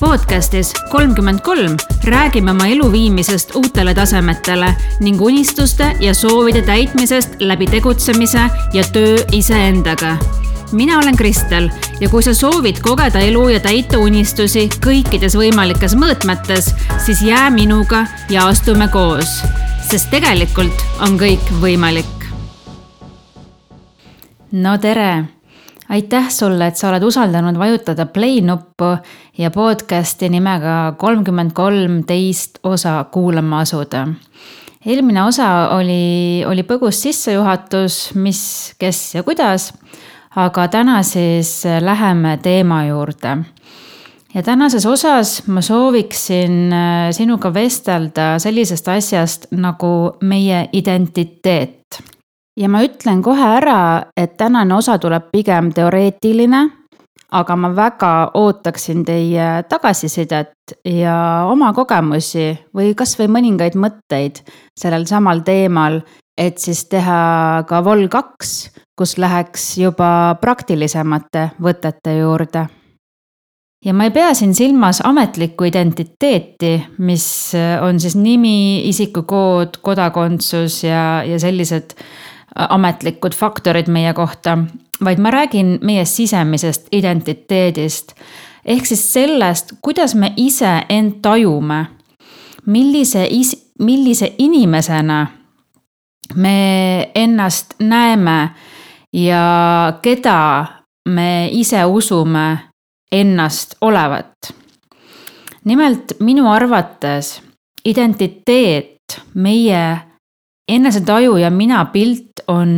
podcastis kolmkümmend kolm räägime oma elu viimisest uutele tasemetele ning unistuste ja soovide täitmisest läbi tegutsemise ja töö iseendaga. mina olen Kristel ja kui sa soovid kogeda elu ja täita unistusi kõikides võimalikes mõõtmetes, siis jää minuga ja astume koos, sest tegelikult on kõik võimalik. No tere aitäh sulle, et sa oled usaldanud vajutada play nuppu ja podcast'i nimega kolmkümmend kolm teist osa kuulama asuda. eelmine osa oli, oli põgus sissejuhatus, mis, kes ja kuidas. aga täna siis läheme teema juurde ja tänases osas ma sooviksin äh, sinuga vestelda sellisest asjast nagu meie identiteet ja ma ütlen kohe ära, et tänane osa tuleb pigem teoreetiline, aga ma väga ootaksin teie tagasisidet ja oma kogemusi või kasvõi mõningaid mõtteid sellel samal teemal, et siis teha ka vol kaks, kus läheks juba praktilisemate võtete juurde. Ja ma ei pea siin silmas ametlikku identiteeti, mis on siis nimi, isikukood, kodakondsus ja, ja sellised ametlikud faktorid meie kohta, vaid ma räägin meie sisemisest identiteedist. ehk siis sellest, kuidas me ise end tajume. millise is-, millise inimesena me ennast näeme ja keda me ise usume ennast olevat. nimelt minu arvates identiteet, meie enesetaju ja minapilt on,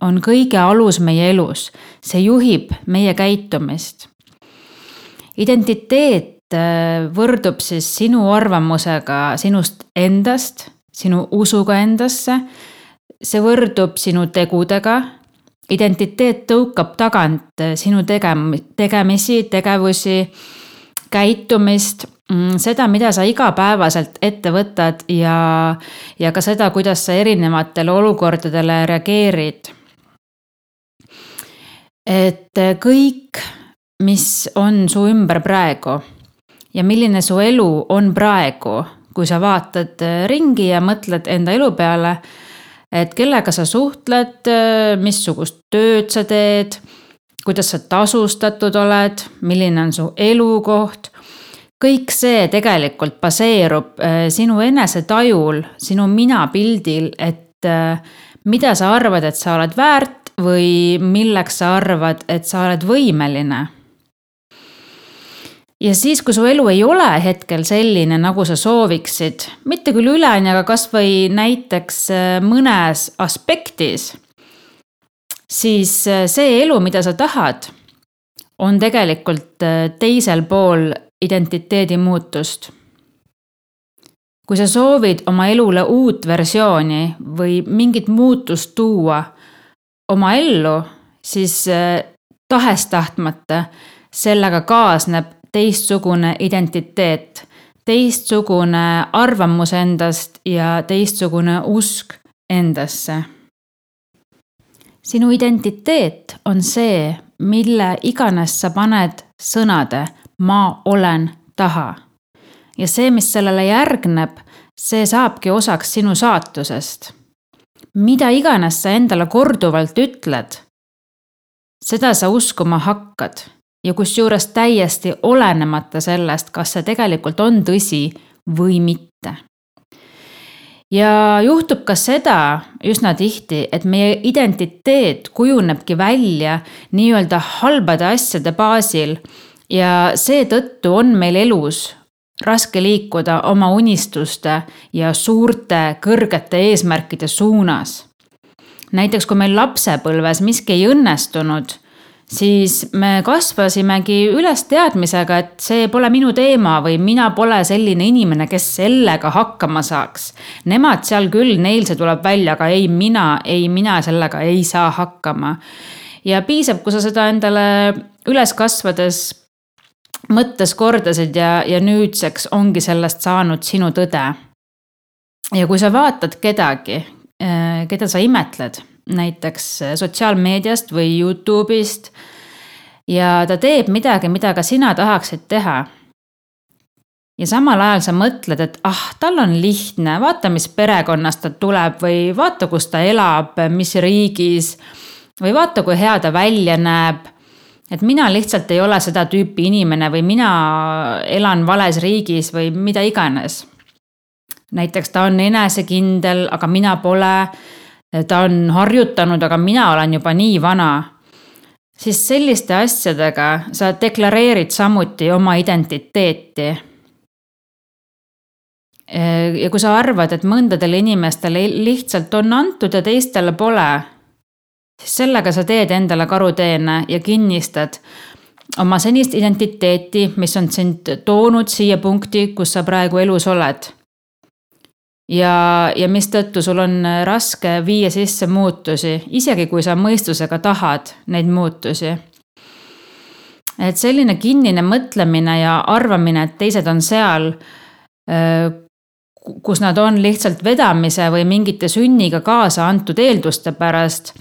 on kõige alus meie elus. see juhib meie käitumist. identiteet äh, võrdub siis sinu arvamusega sinust endast, sinu usuga endasse. see võrdub sinu tegudega. identiteet tõukab tagant sinu tegem-, tegemisi, tegevusi, käitumist seda, mida sa igapäevaselt ette võtad ja, ja ka seda, kuidas sa erinevatele olukordadele reageerid. et kõik, mis on su ümber praegu ja milline su elu on praegu, kui sa vaatad ringi ja mõtled enda elu peale, et kellega sa suhtled, missugust tööd sa teed, kuidas sa tasustatud oled, milline on su elukoht kõik see tegelikult baseerub äh, sinu enesetajul, sinu minapildil, et äh, mida sa arvad, et sa oled väärt või milleks sa arvad, et sa oled võimeline. ja siis, kui su elu ei ole hetkel selline, nagu sa sooviksid, mitte küll üleni, aga kasvõi näiteks äh, mõnes aspektis, siis see elu, mida sa tahad, on tegelikult teisel pool identiteedi muutust. kui sa soovid oma elule uut versiooni või mingit muutust tuua oma ellu, siis äh, tahes-tahtmata sellega kaasneb teistsugune identiteet, teistsugune arvamus endast ja teistsugune usk endasse. sinu identiteet on see, mille iganes sa paned sõnade ma olen taha. ja see, mis sellele järgneb, see saabki osaks sinu saatusest. mida iganes sa endale korduvalt ütled, seda sa uskuma hakkad ja kusjuures täiesti olenemata sellest, kas see tegelikult on tõsi või mitte. ja juhtub ka seda üsna tihti, et meie identiteet kujunebki välja nii-öelda halbade asjade baasil ja seetõttu on meil elus raske liikuda oma unistuste ja suurte kõrgete eesmärkide suunas. näiteks kui meil lapsepõlves miski ei õnnestunud, siis me kasvasimegi üles teadmisega, et see pole minu teema või mina pole selline inimene, kes sellega hakkama saaks. Nemad seal küll, neil see tuleb välja, aga ei mina, ei mina sellega ei saa hakkama. ja piisab, kui sa seda endale üles kasvades mõttes kordasid ja, ja nüüdseks ongi sellest saanud sinu tõde. ja kui sa vaatad kedagi, äh, keda sa imetled, näiteks sotsiaalmeediast või Youtube'ist. ja ta teeb midagi, mida ka sina tahaksid teha. ja samal ajal sa mõtled, et ah, tal on lihtne, vaata, mis perekonnast ta tuleb või vaata, kus ta elab, mis riigis. või vaata, kui hea ta välja näeb et mina lihtsalt ei ole seda tüüpi inimene või mina elan vales riigis või mida iganes. näiteks ta on enesekindel, aga mina pole. ta on harjutanud, aga mina olen juba nii vana. siis selliste asjadega sa deklareerid samuti oma identiteeti. ja kui sa arvad, et mõndadele inimestele lihtsalt on antud ja teistele pole siis sellega sa teed endale karuteene ja kinnistad oma senist identiteeti, mis on sind toonud siia punkti, kus sa praegu elus oled. ja, ja mistõttu sul on raske viia sisse muutusi, isegi kui sa mõistusega tahad neid muutusi. et selline kinnine mõtlemine ja arvamine, et teised on seal, kus nad on lihtsalt vedamise või mingite sünniga kaasa antud eelduste pärast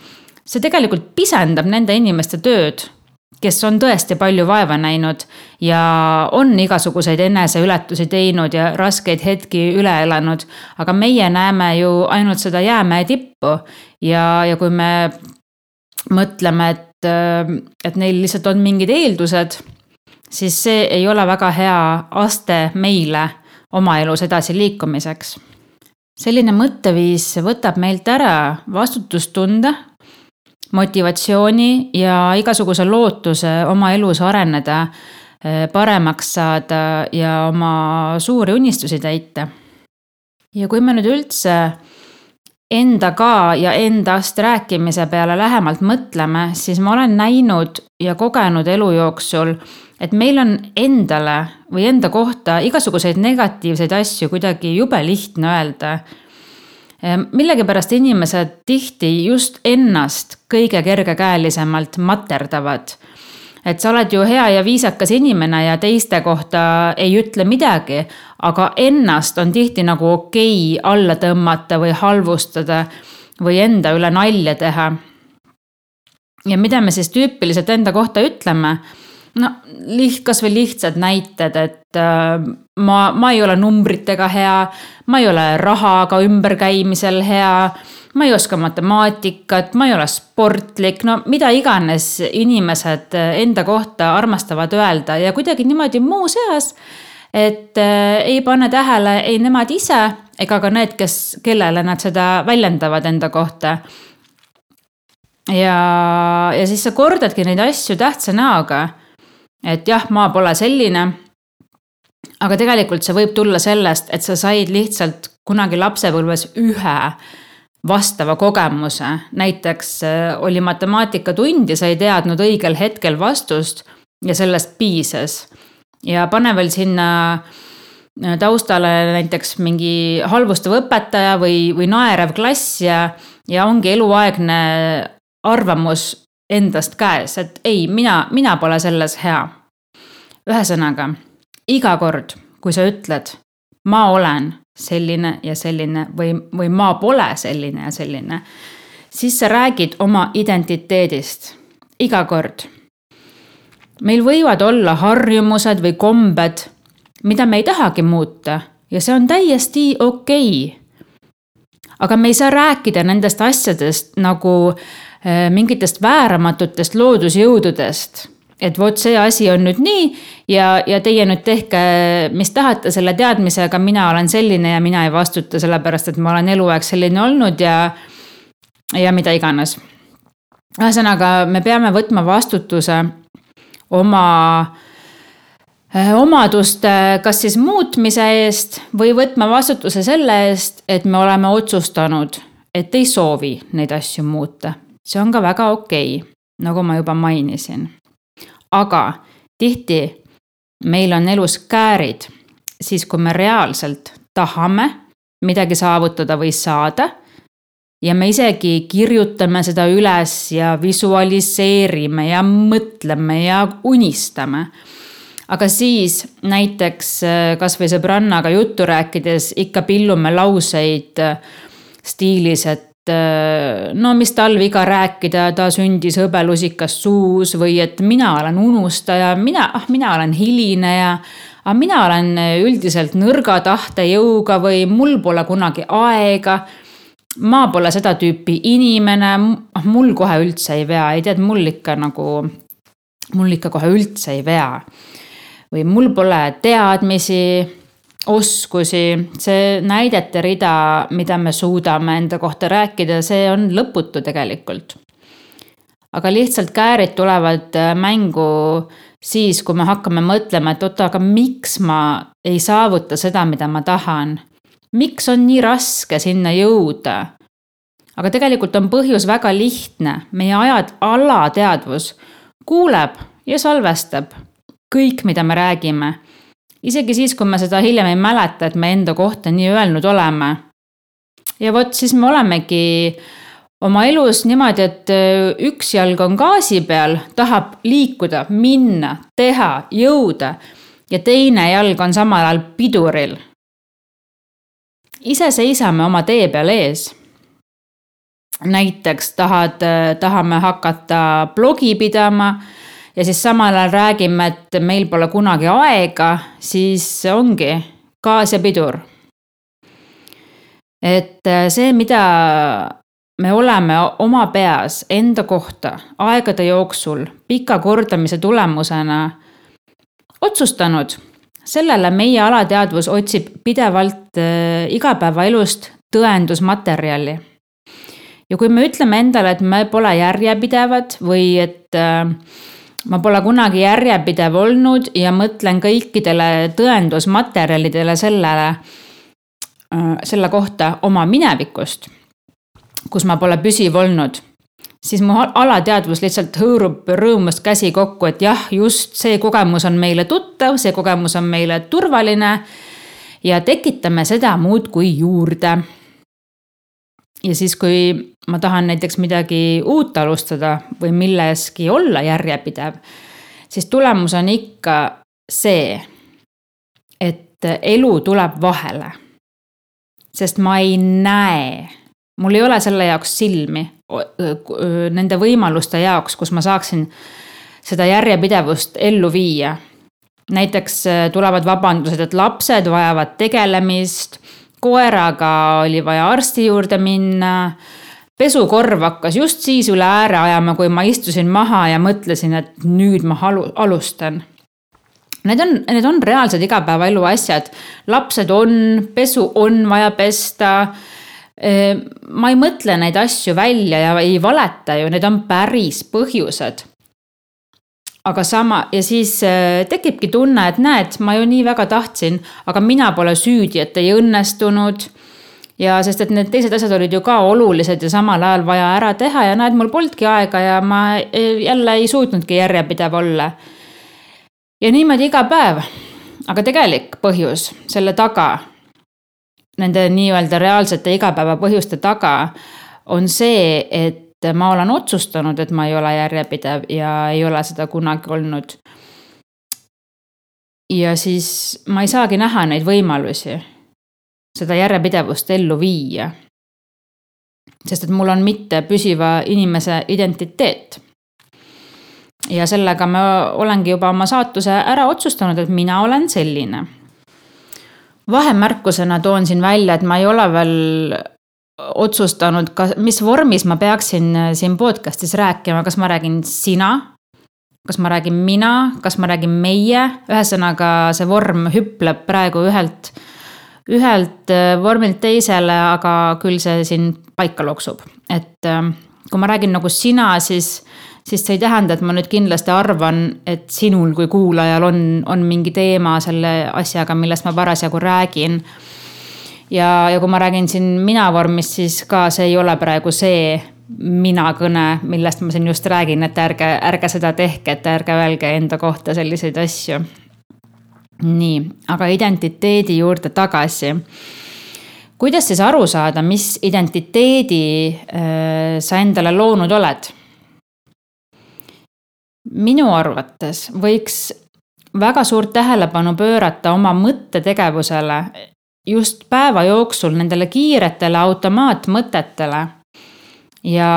see tegelikult pisendab nende inimeste tööd, kes on tõesti palju vaeva näinud ja on igasuguseid eneseületusi teinud ja raskeid hetki üle elanud. aga meie näeme ju ainult seda jäämäe tippu ja, ja kui me mõtleme, et, et neil lihtsalt on mingid eeldused, siis see ei ole väga hea aste meile oma elus edasiliikumiseks selline mõtteviis võtab meilt ära vastutustunde motivatsiooni ja igasuguse lootuse oma elus areneda, eh, paremaks saada ja oma suuri unistusi täita. ja kui me nüüd üldse endaga ja endast rääkimise peale lähemalt mõtleme, siis ma olen näinud ja kogenud elu jooksul, et meil on endale või enda kohta igasuguseid negatiivseid asju kuidagi jube lihtne öelda millegipärast inimesed tihti just ennast kõige kergekäelisemalt materdavad. et sa oled ju hea ja viisakas inimene ja teiste kohta ei ütle midagi, aga ennast on tihti nagu okei okay alla tõmmata või halvustada või enda üle nalja teha. ja mida me siis tüüpiliselt enda kohta ütleme no liht-, kasvõi lihtsad näited, et äh, ma, ma ei ole numbritega hea, ma ei ole rahaga ümberkäimisel hea, ma ei oska matemaatikat, ma ei ole sportlik, no mida iganes inimesed enda kohta armastavad öelda ja kuidagi niimoodi muuseas, et äh, ei pane tähele ei nemad ise ega ka need, kes, kellele nad seda väljendavad enda kohta. Ja, ja siis sa kordadki neid asju tähtsa näoga et jah, ma pole selline. aga tegelikult see võib tulla sellest, et sa said lihtsalt kunagi lapsepõlves ühe vastava kogemuse. näiteks äh, oli matemaatikatund ja sa ei teadnud õigel hetkel vastust ja sellest piisas. ja pane veel sinna äh, taustale näiteks mingi halvustav õpetaja või, või naerev klass ja, ja ongi eluaegne arvamus endast käes, et ei, mina, mina pole selles hea. ühesõnaga, iga kord, kui sa ütled, ma olen selline ja selline või, või ma pole selline ja selline, siis sa räägid oma identiteedist iga kord. meil võivad olla harjumused või kombed, mida me ei tahagi muuta ja see on täiesti okei okay. aga me ei saa rääkida nendest asjadest nagu Äh, mingitest vääramatutest loodusjõududest. et vot see asi on nüüd nii ja, ja teie nüüd tehke, mis tahate selle teadmisega, mina olen selline ja mina ei vastuta, sellepärast et ma olen eluaeg selline olnud ja, ja mida iganes. ühesõnaga, me peame võtma vastutuse oma äh, omaduste kas siis muutmise eest või võtma vastutuse selle eest, et me oleme otsustanud, et ei soovi neid asju muuta see on ka väga okei okay,, nagu ma juba mainisin. aga tihti meil on elus käärid, siis kui me reaalselt tahame midagi saavutada või saada ja me isegi kirjutame seda üles ja visualiseerime ja mõtleme ja unistame. aga siis näiteks äh, kasvõi sõbrannaga juttu rääkides ikka pillume lauseid äh, stiilis, et no mis tal viga rääkida, ta sündis hõbelusikas suus või et mina olen unustaja, mina, ah mina olen hilineja. aga mina olen üldiselt nõrga tahtejõuga või mul pole kunagi aega. ma pole seda tüüpi inimene, ah mul kohe üldse ei vea, ei tead, mul ikka nagu, mul ikka kohe üldse ei vea. või mul pole teadmisi oskusi, see näidete rida, mida me suudame enda kohta rääkida, see on lõputu tegelikult. aga lihtsalt käärid tulevad äh, mängu siis, kui me hakkame mõtlema, et oota, aga miks ma ei saavuta seda, mida ma tahan. miks on nii raske sinna jõuda? aga tegelikult on põhjus väga lihtne, meie ajad, alateadvus kuuleb ja salvestab kõik, mida me räägime isegi siis, kui me seda hiljem ei mäleta, et me enda kohta nii öelnud oleme. ja vot siis me olemegi oma elus niimoodi, et äh, üks jalg on gaasi peal, tahab liikuda, minna, teha, jõuda ja teine jalg on samal ajal piduril. ise seisame oma tee peal ees. näiteks tahad, äh, tahame hakata blogi pidama ja siis samal ajal räägime, et meil pole kunagi aega, siis ongi gaas ja pidur. et äh, see, mida me oleme oma peas enda kohta aegade jooksul pika kordamise tulemusena otsustanud, sellele meie alateadvus otsib pidevalt äh, igapäevaelust tõendusmaterjali. ja kui me ütleme endale, et me pole järjepidevad või et äh, ma pole kunagi järjepidev olnud ja mõtlen kõikidele tõendusmaterjalidele sellele, äh, selle kohta oma minevikust, kus ma pole püsiv olnud, siis mu alateadvus lihtsalt hõõrub rõõmust käsi kokku, et jah, just see kogemus on meile tuttav, see kogemus on meile turvaline ja tekitame seda muudkui juurde ja siis, kui ma tahan näiteks midagi uut alustada või milleski olla järjepidev, siis tulemus on ikka see, et elu tuleb vahele. sest ma ei näe, mul ei ole selle jaoks silmi, nende võimaluste jaoks, kus ma saaksin seda järjepidevust ellu viia. näiteks tulevad vabandused, et lapsed vajavad tegelemist koeraga oli vaja arsti juurde minna. pesukorv hakkas just siis üle ääre ajama, kui ma istusin maha ja mõtlesin, et nüüd ma alu-, alustan. Need on, need on reaalsed igapäevaelu asjad. lapsed on, pesu on vaja pesta ma ei mõtle neid asju välja ja ei valeta ju, need on päris põhjused aga sama ja siis äh, tekibki tunne, et näed, ma ju nii väga tahtsin, aga mina pole süüdi, et ei õnnestunud. ja sest, et need teised asjad olid ju ka olulised ja samal ajal vaja ära teha ja näed, mul polnudki aega ja ma äh, jälle ei suutnudki järjepidev olla. ja niimoodi iga päev. aga tegelik põhjus selle taga, nende nii-öelda reaalsete igapäevapõhjuste taga on see, et et ma olen otsustanud, et ma ei ole järjepidev ja ei ole seda kunagi olnud. ja siis ma ei saagi näha neid võimalusi, seda järjepidevust ellu viia. sest et mul on mitte püsiva inimese identiteet. ja sellega ma olengi juba oma saatuse ära otsustanud, et mina olen selline vahemärkusena toon siin välja, et ma ei ole veel otsustanud, ka, mis vormis ma peaksin äh, siin podcast'is rääkima, kas ma räägin sina, kas ma räägin mina, kas ma räägin meie, ühesõnaga see vorm hüpleb praegu ühelt, ühelt äh, vormilt teisele, aga küll see siin paika loksub, et ähm, kui ma räägin nagu sina, siis, siis see ei tähenda, et ma nüüd kindlasti arvan, et sinul kui kuulajal on, on mingi teema selle asjaga, millest ma parasjagu räägin ja, ja kui ma räägin siin mina vormis, siis ka see ei ole praegu see mina kõne, millest ma siin just räägin, et ärge, ärge seda tehke, et ärge öelge enda kohta selliseid asju. nii, aga identiteedi juurde tagasi. kuidas siis aru saada, mis identiteedi äh, sa endale loonud oled? minu arvates võiks väga suurt tähelepanu pöörata oma mõttetegevusele just päeva jooksul nendele kiiretele automaatmõtetele. ja,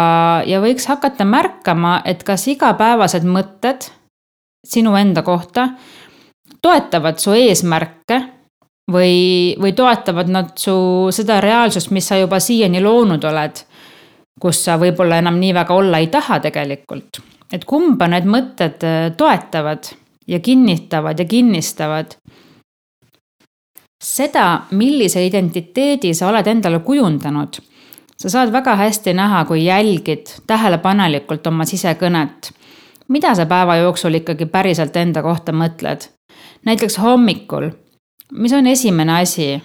ja võiks hakata märkama, et kas igapäevased mõtted sinu enda kohta toetavad su eesmärke või, või toetavad nad su seda reaalsust, mis sa juba siiani loonud oled, kus sa võib-olla enam nii väga olla ei taha tegelikult. et kumba need mõtted äh, toetavad ja kinnitavad ja kinnistavad. Seda, millise identiteedi sa oled endale kujundanud, sa saad väga hästi näha, kui jälgid tähelepanelikult oma sisekõnet. mida sa päeva jooksul ikkagi päriselt enda kohta mõtled? näiteks hommikul mis on esimene asi?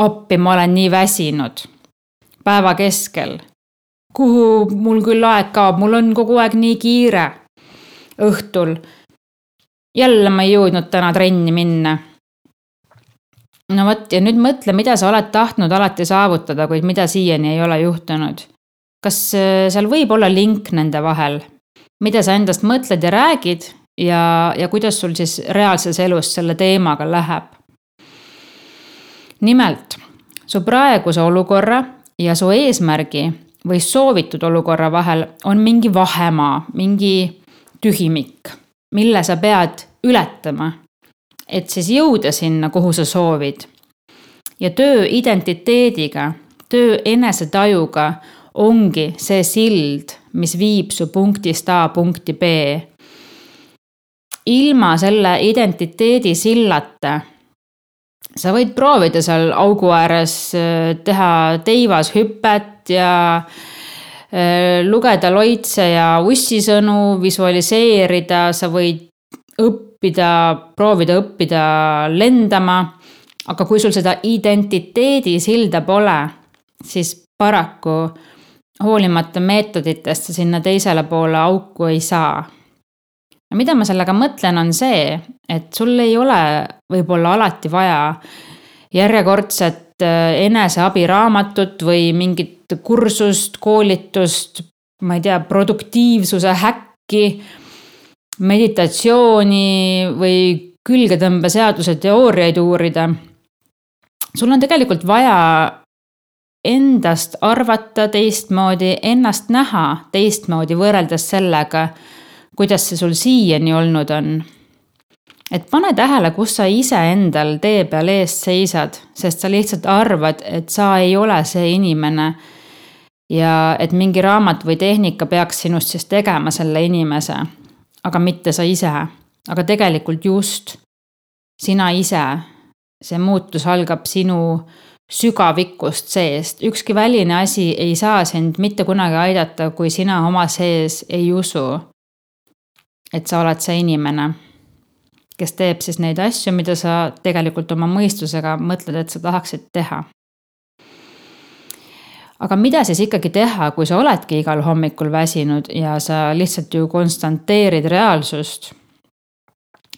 appi, ma olen nii väsinud. päeva keskel. kuhu mul küll aeg kaob, mul on kogu aeg nii kiire. õhtul. jälle ma ei jõudnud täna trenni minna. No vot ja nüüd mõtle, mida sa oled tahtnud alati saavutada, kuid mida siiani ei ole juhtunud. kas äh, seal võib olla link nende vahel? mida sa endast mõtled ja räägid ja, ja kuidas sul siis reaalses elus selle teemaga läheb. nimelt, su praeguse olukorra ja su eesmärgi või soovitud olukorra vahel on mingi vahemaa, mingi tühimik, mille sa pead ületama, et siis jõuda sinna, kuhu sa soovid. ja töö identiteediga, töö enesetajuga ongi see sild, mis viib su punktist A punkti B ilma selle identiteedi sillata sa võid proovida seal augu ääres äh, teha teivas hüpet ja äh, lugeda loitse ja ussisõnu, visualiseerida, sa võid õppida, proovida õppida lendama. aga kui sul seda identiteedi silda pole, siis paraku hoolimata meetoditest sa sinna teisele poole auku ei saa ja mida ma sellega mõtlen, on see, et sul ei ole võib-olla alati vaja järjekordset äh, eneseabiraamatut või mingit kursust, koolitust, ma ei tea, produktiivsuse häkki, meditatsiooni või külgetõmbeseaduse teooriaid uurida. sul on tegelikult vaja endast arvata teistmoodi, ennast näha teistmoodi võrreldes sellega kuidas see sul siiani olnud on. et pane tähele, kus sa iseendal tee peal eest seisad, sest sa lihtsalt arvad, et sa ei ole see inimene. ja et mingi raamat või tehnika peaks sinust siis tegema selle inimese, aga mitte sa ise. aga tegelikult just sina ise, see muutus algab sinu sügavikust seest, ükski väline asi ei saa sind mitte kunagi aidata, kui sina oma sees ei usu et sa oled see inimene, kes teeb siis neid asju, mida sa tegelikult oma mõistusega mõtled, et sa tahaksid teha. Aga mida siis ikkagi teha, kui sa oledki igal hommikul väsinud ja sa lihtsalt ju konstanteerid reaalsust?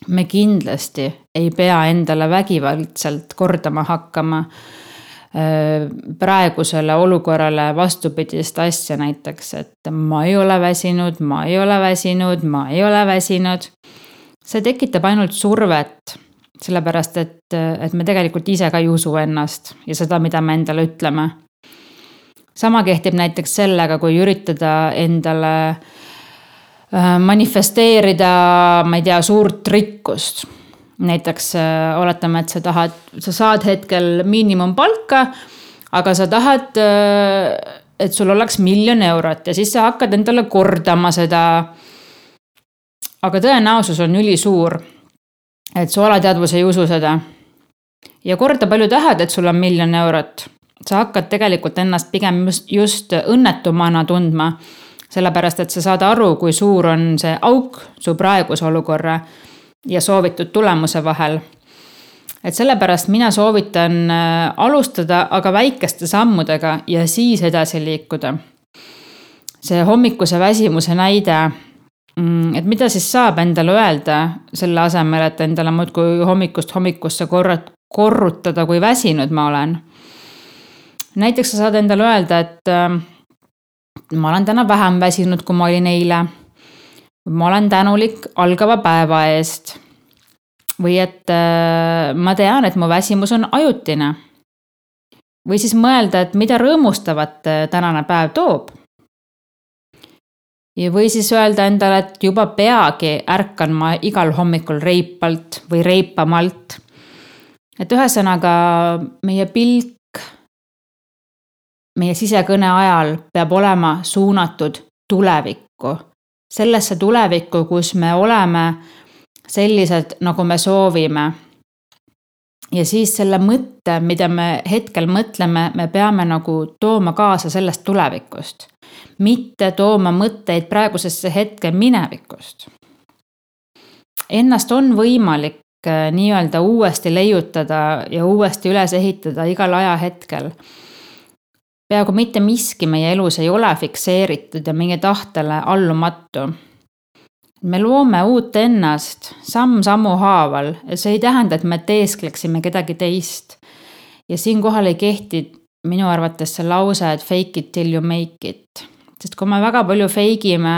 me kindlasti ei pea endale vägivaldselt kordama hakkama praegusele olukorrale vastupidist asja näiteks, et ma ei ole väsinud, ma ei ole väsinud, ma ei ole väsinud. see tekitab ainult survet, sellepärast et, et me tegelikult ise ka ei usu ennast ja seda, mida me endale ütleme. Sama kehtib näiteks sellega, kui üritada endale äh, manifesteerida, ma ei tea, suurt rikkust näiteks äh, oletame, et sa tahad, sa saad hetkel miinimumpalka, aga sa tahad, äh, et sul oleks miljon eurot ja siis sa hakkad endale kordama seda. aga tõenäosus on ülisuur, et su alateadvus ei usu seda. ja korda palju tahad, et sul on miljon eurot, sa hakkad tegelikult ennast pigem just, just õnnetumana tundma. sellepärast, et sa saad aru, kui suur on see auk su praeguse olukorra ja soovitud tulemuse vahel. et sellepärast mina soovitan äh, alustada, aga väikeste sammudega ja siis edasi liikuda. see hommikuse väsimuse näide, mm, et mida siis saab endale öelda selle asemel, et endale muudkui hommikust hommikusse korrat-, korrutada, kui väsinud ma olen. Näiteks sa saad endale öelda, et äh, ma olen täna vähem väsinud, kui ma olin eile ma olen tänulik algava päeva eest. või et äh, ma tean, et mu väsimus on ajutine. või siis mõelda, et mida rõõmustavat äh, tänane päev toob. ja või siis öelda endale, et juba peagi ärkan ma igal hommikul reipalt või reipamalt. et ühesõnaga meie pilk meie sisekõne ajal peab olema suunatud tulevikku, sellesse tulevikku, kus me oleme sellised, nagu me soovime ja siis selle mõtte, mida me hetkel mõtleme, me peame nagu tooma kaasa sellest tulevikust. mitte tooma mõtteid praegusesse hetke minevikust. Ennast on võimalik äh, nii-öelda uuesti leiutada ja uuesti üles ehitada igal ajahetkel. Peaaegu mitte miski meie elus ei ole fikseeritud ja meie tahtele allumatu me loome uut ennast samm-sammu haaval ja see ei tähenda, et me teeskleksime kedagi teist. ja siinkohal ei kehti minu arvates see lause, et fake it till you make it. sest kui me väga palju fake ime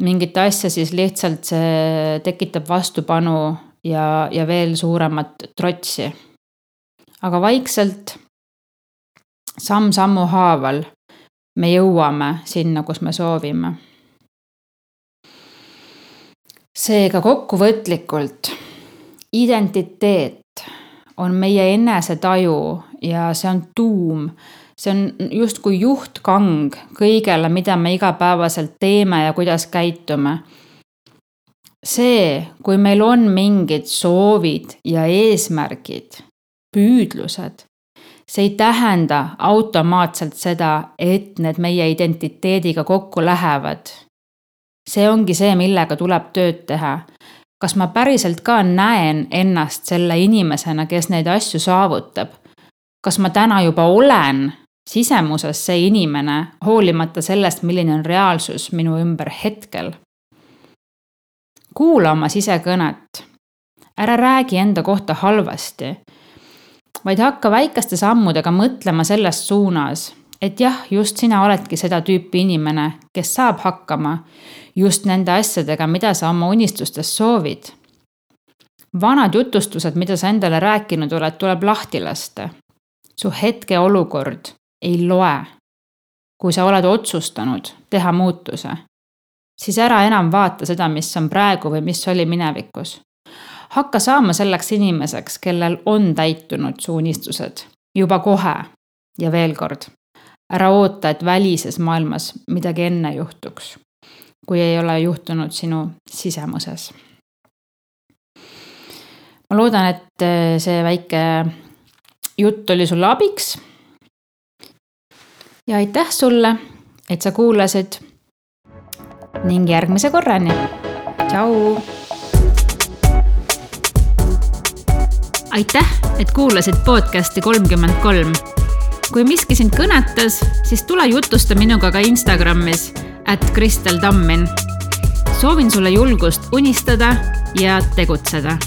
mingit asja, siis lihtsalt see tekitab vastupanu ja, ja veel suuremat trotsi. aga vaikselt, samm-sammu haaval me jõuame sinna, kus me soovime seega kokkuvõtlikult, identiteet on meie enesetaju ja see on tuum. see on justkui juhtkang kõigele, mida me igapäevaselt teeme ja kuidas käitume. see, kui meil on mingid soovid ja eesmärgid, püüdlused, see ei tähenda automaatselt seda, et need meie identiteediga kokku lähevad see ongi see, millega tuleb tööd teha. kas ma päriselt ka näen ennast selle inimesena, kes neid asju saavutab? kas ma täna juba olen sisemuses see inimene, hoolimata sellest, milline on reaalsus minu ümber hetkel? kuula oma sisekõnet. ära räägi enda kohta halvasti, vaid hakka väikeste sammudega mõtlema selles suunas, et jah, just sina oledki seda tüüpi inimene, kes saab hakkama just nende asjadega, mida sa oma unistustes soovid. vanad jutustused, mida sa endale rääkinud oled, tuleb lahti lasta. su hetkeolukord ei loe. kui sa oled otsustanud teha muutuse, siis ära enam vaata seda, mis on praegu või mis oli minevikus. Hakka saama selleks inimeseks, kellel on täitunud su unistused juba kohe ja veel kord ära oota, et välises maailmas midagi enne juhtuks kui ei ole juhtunud sinu sisemuses. ma loodan, et äh, see väike jutt oli sulle abiks. ja aitäh sulle, et sa kuulasid. ning järgmise korrani. tšau. Aitäh, et kuulasid podcast'i kolmkümmend kolm. kui miski sind kõnetas, siis tule jutusta minuga ka Instagramis at Kristel Tammin. soovin sulle julgust unistada ja tegutseda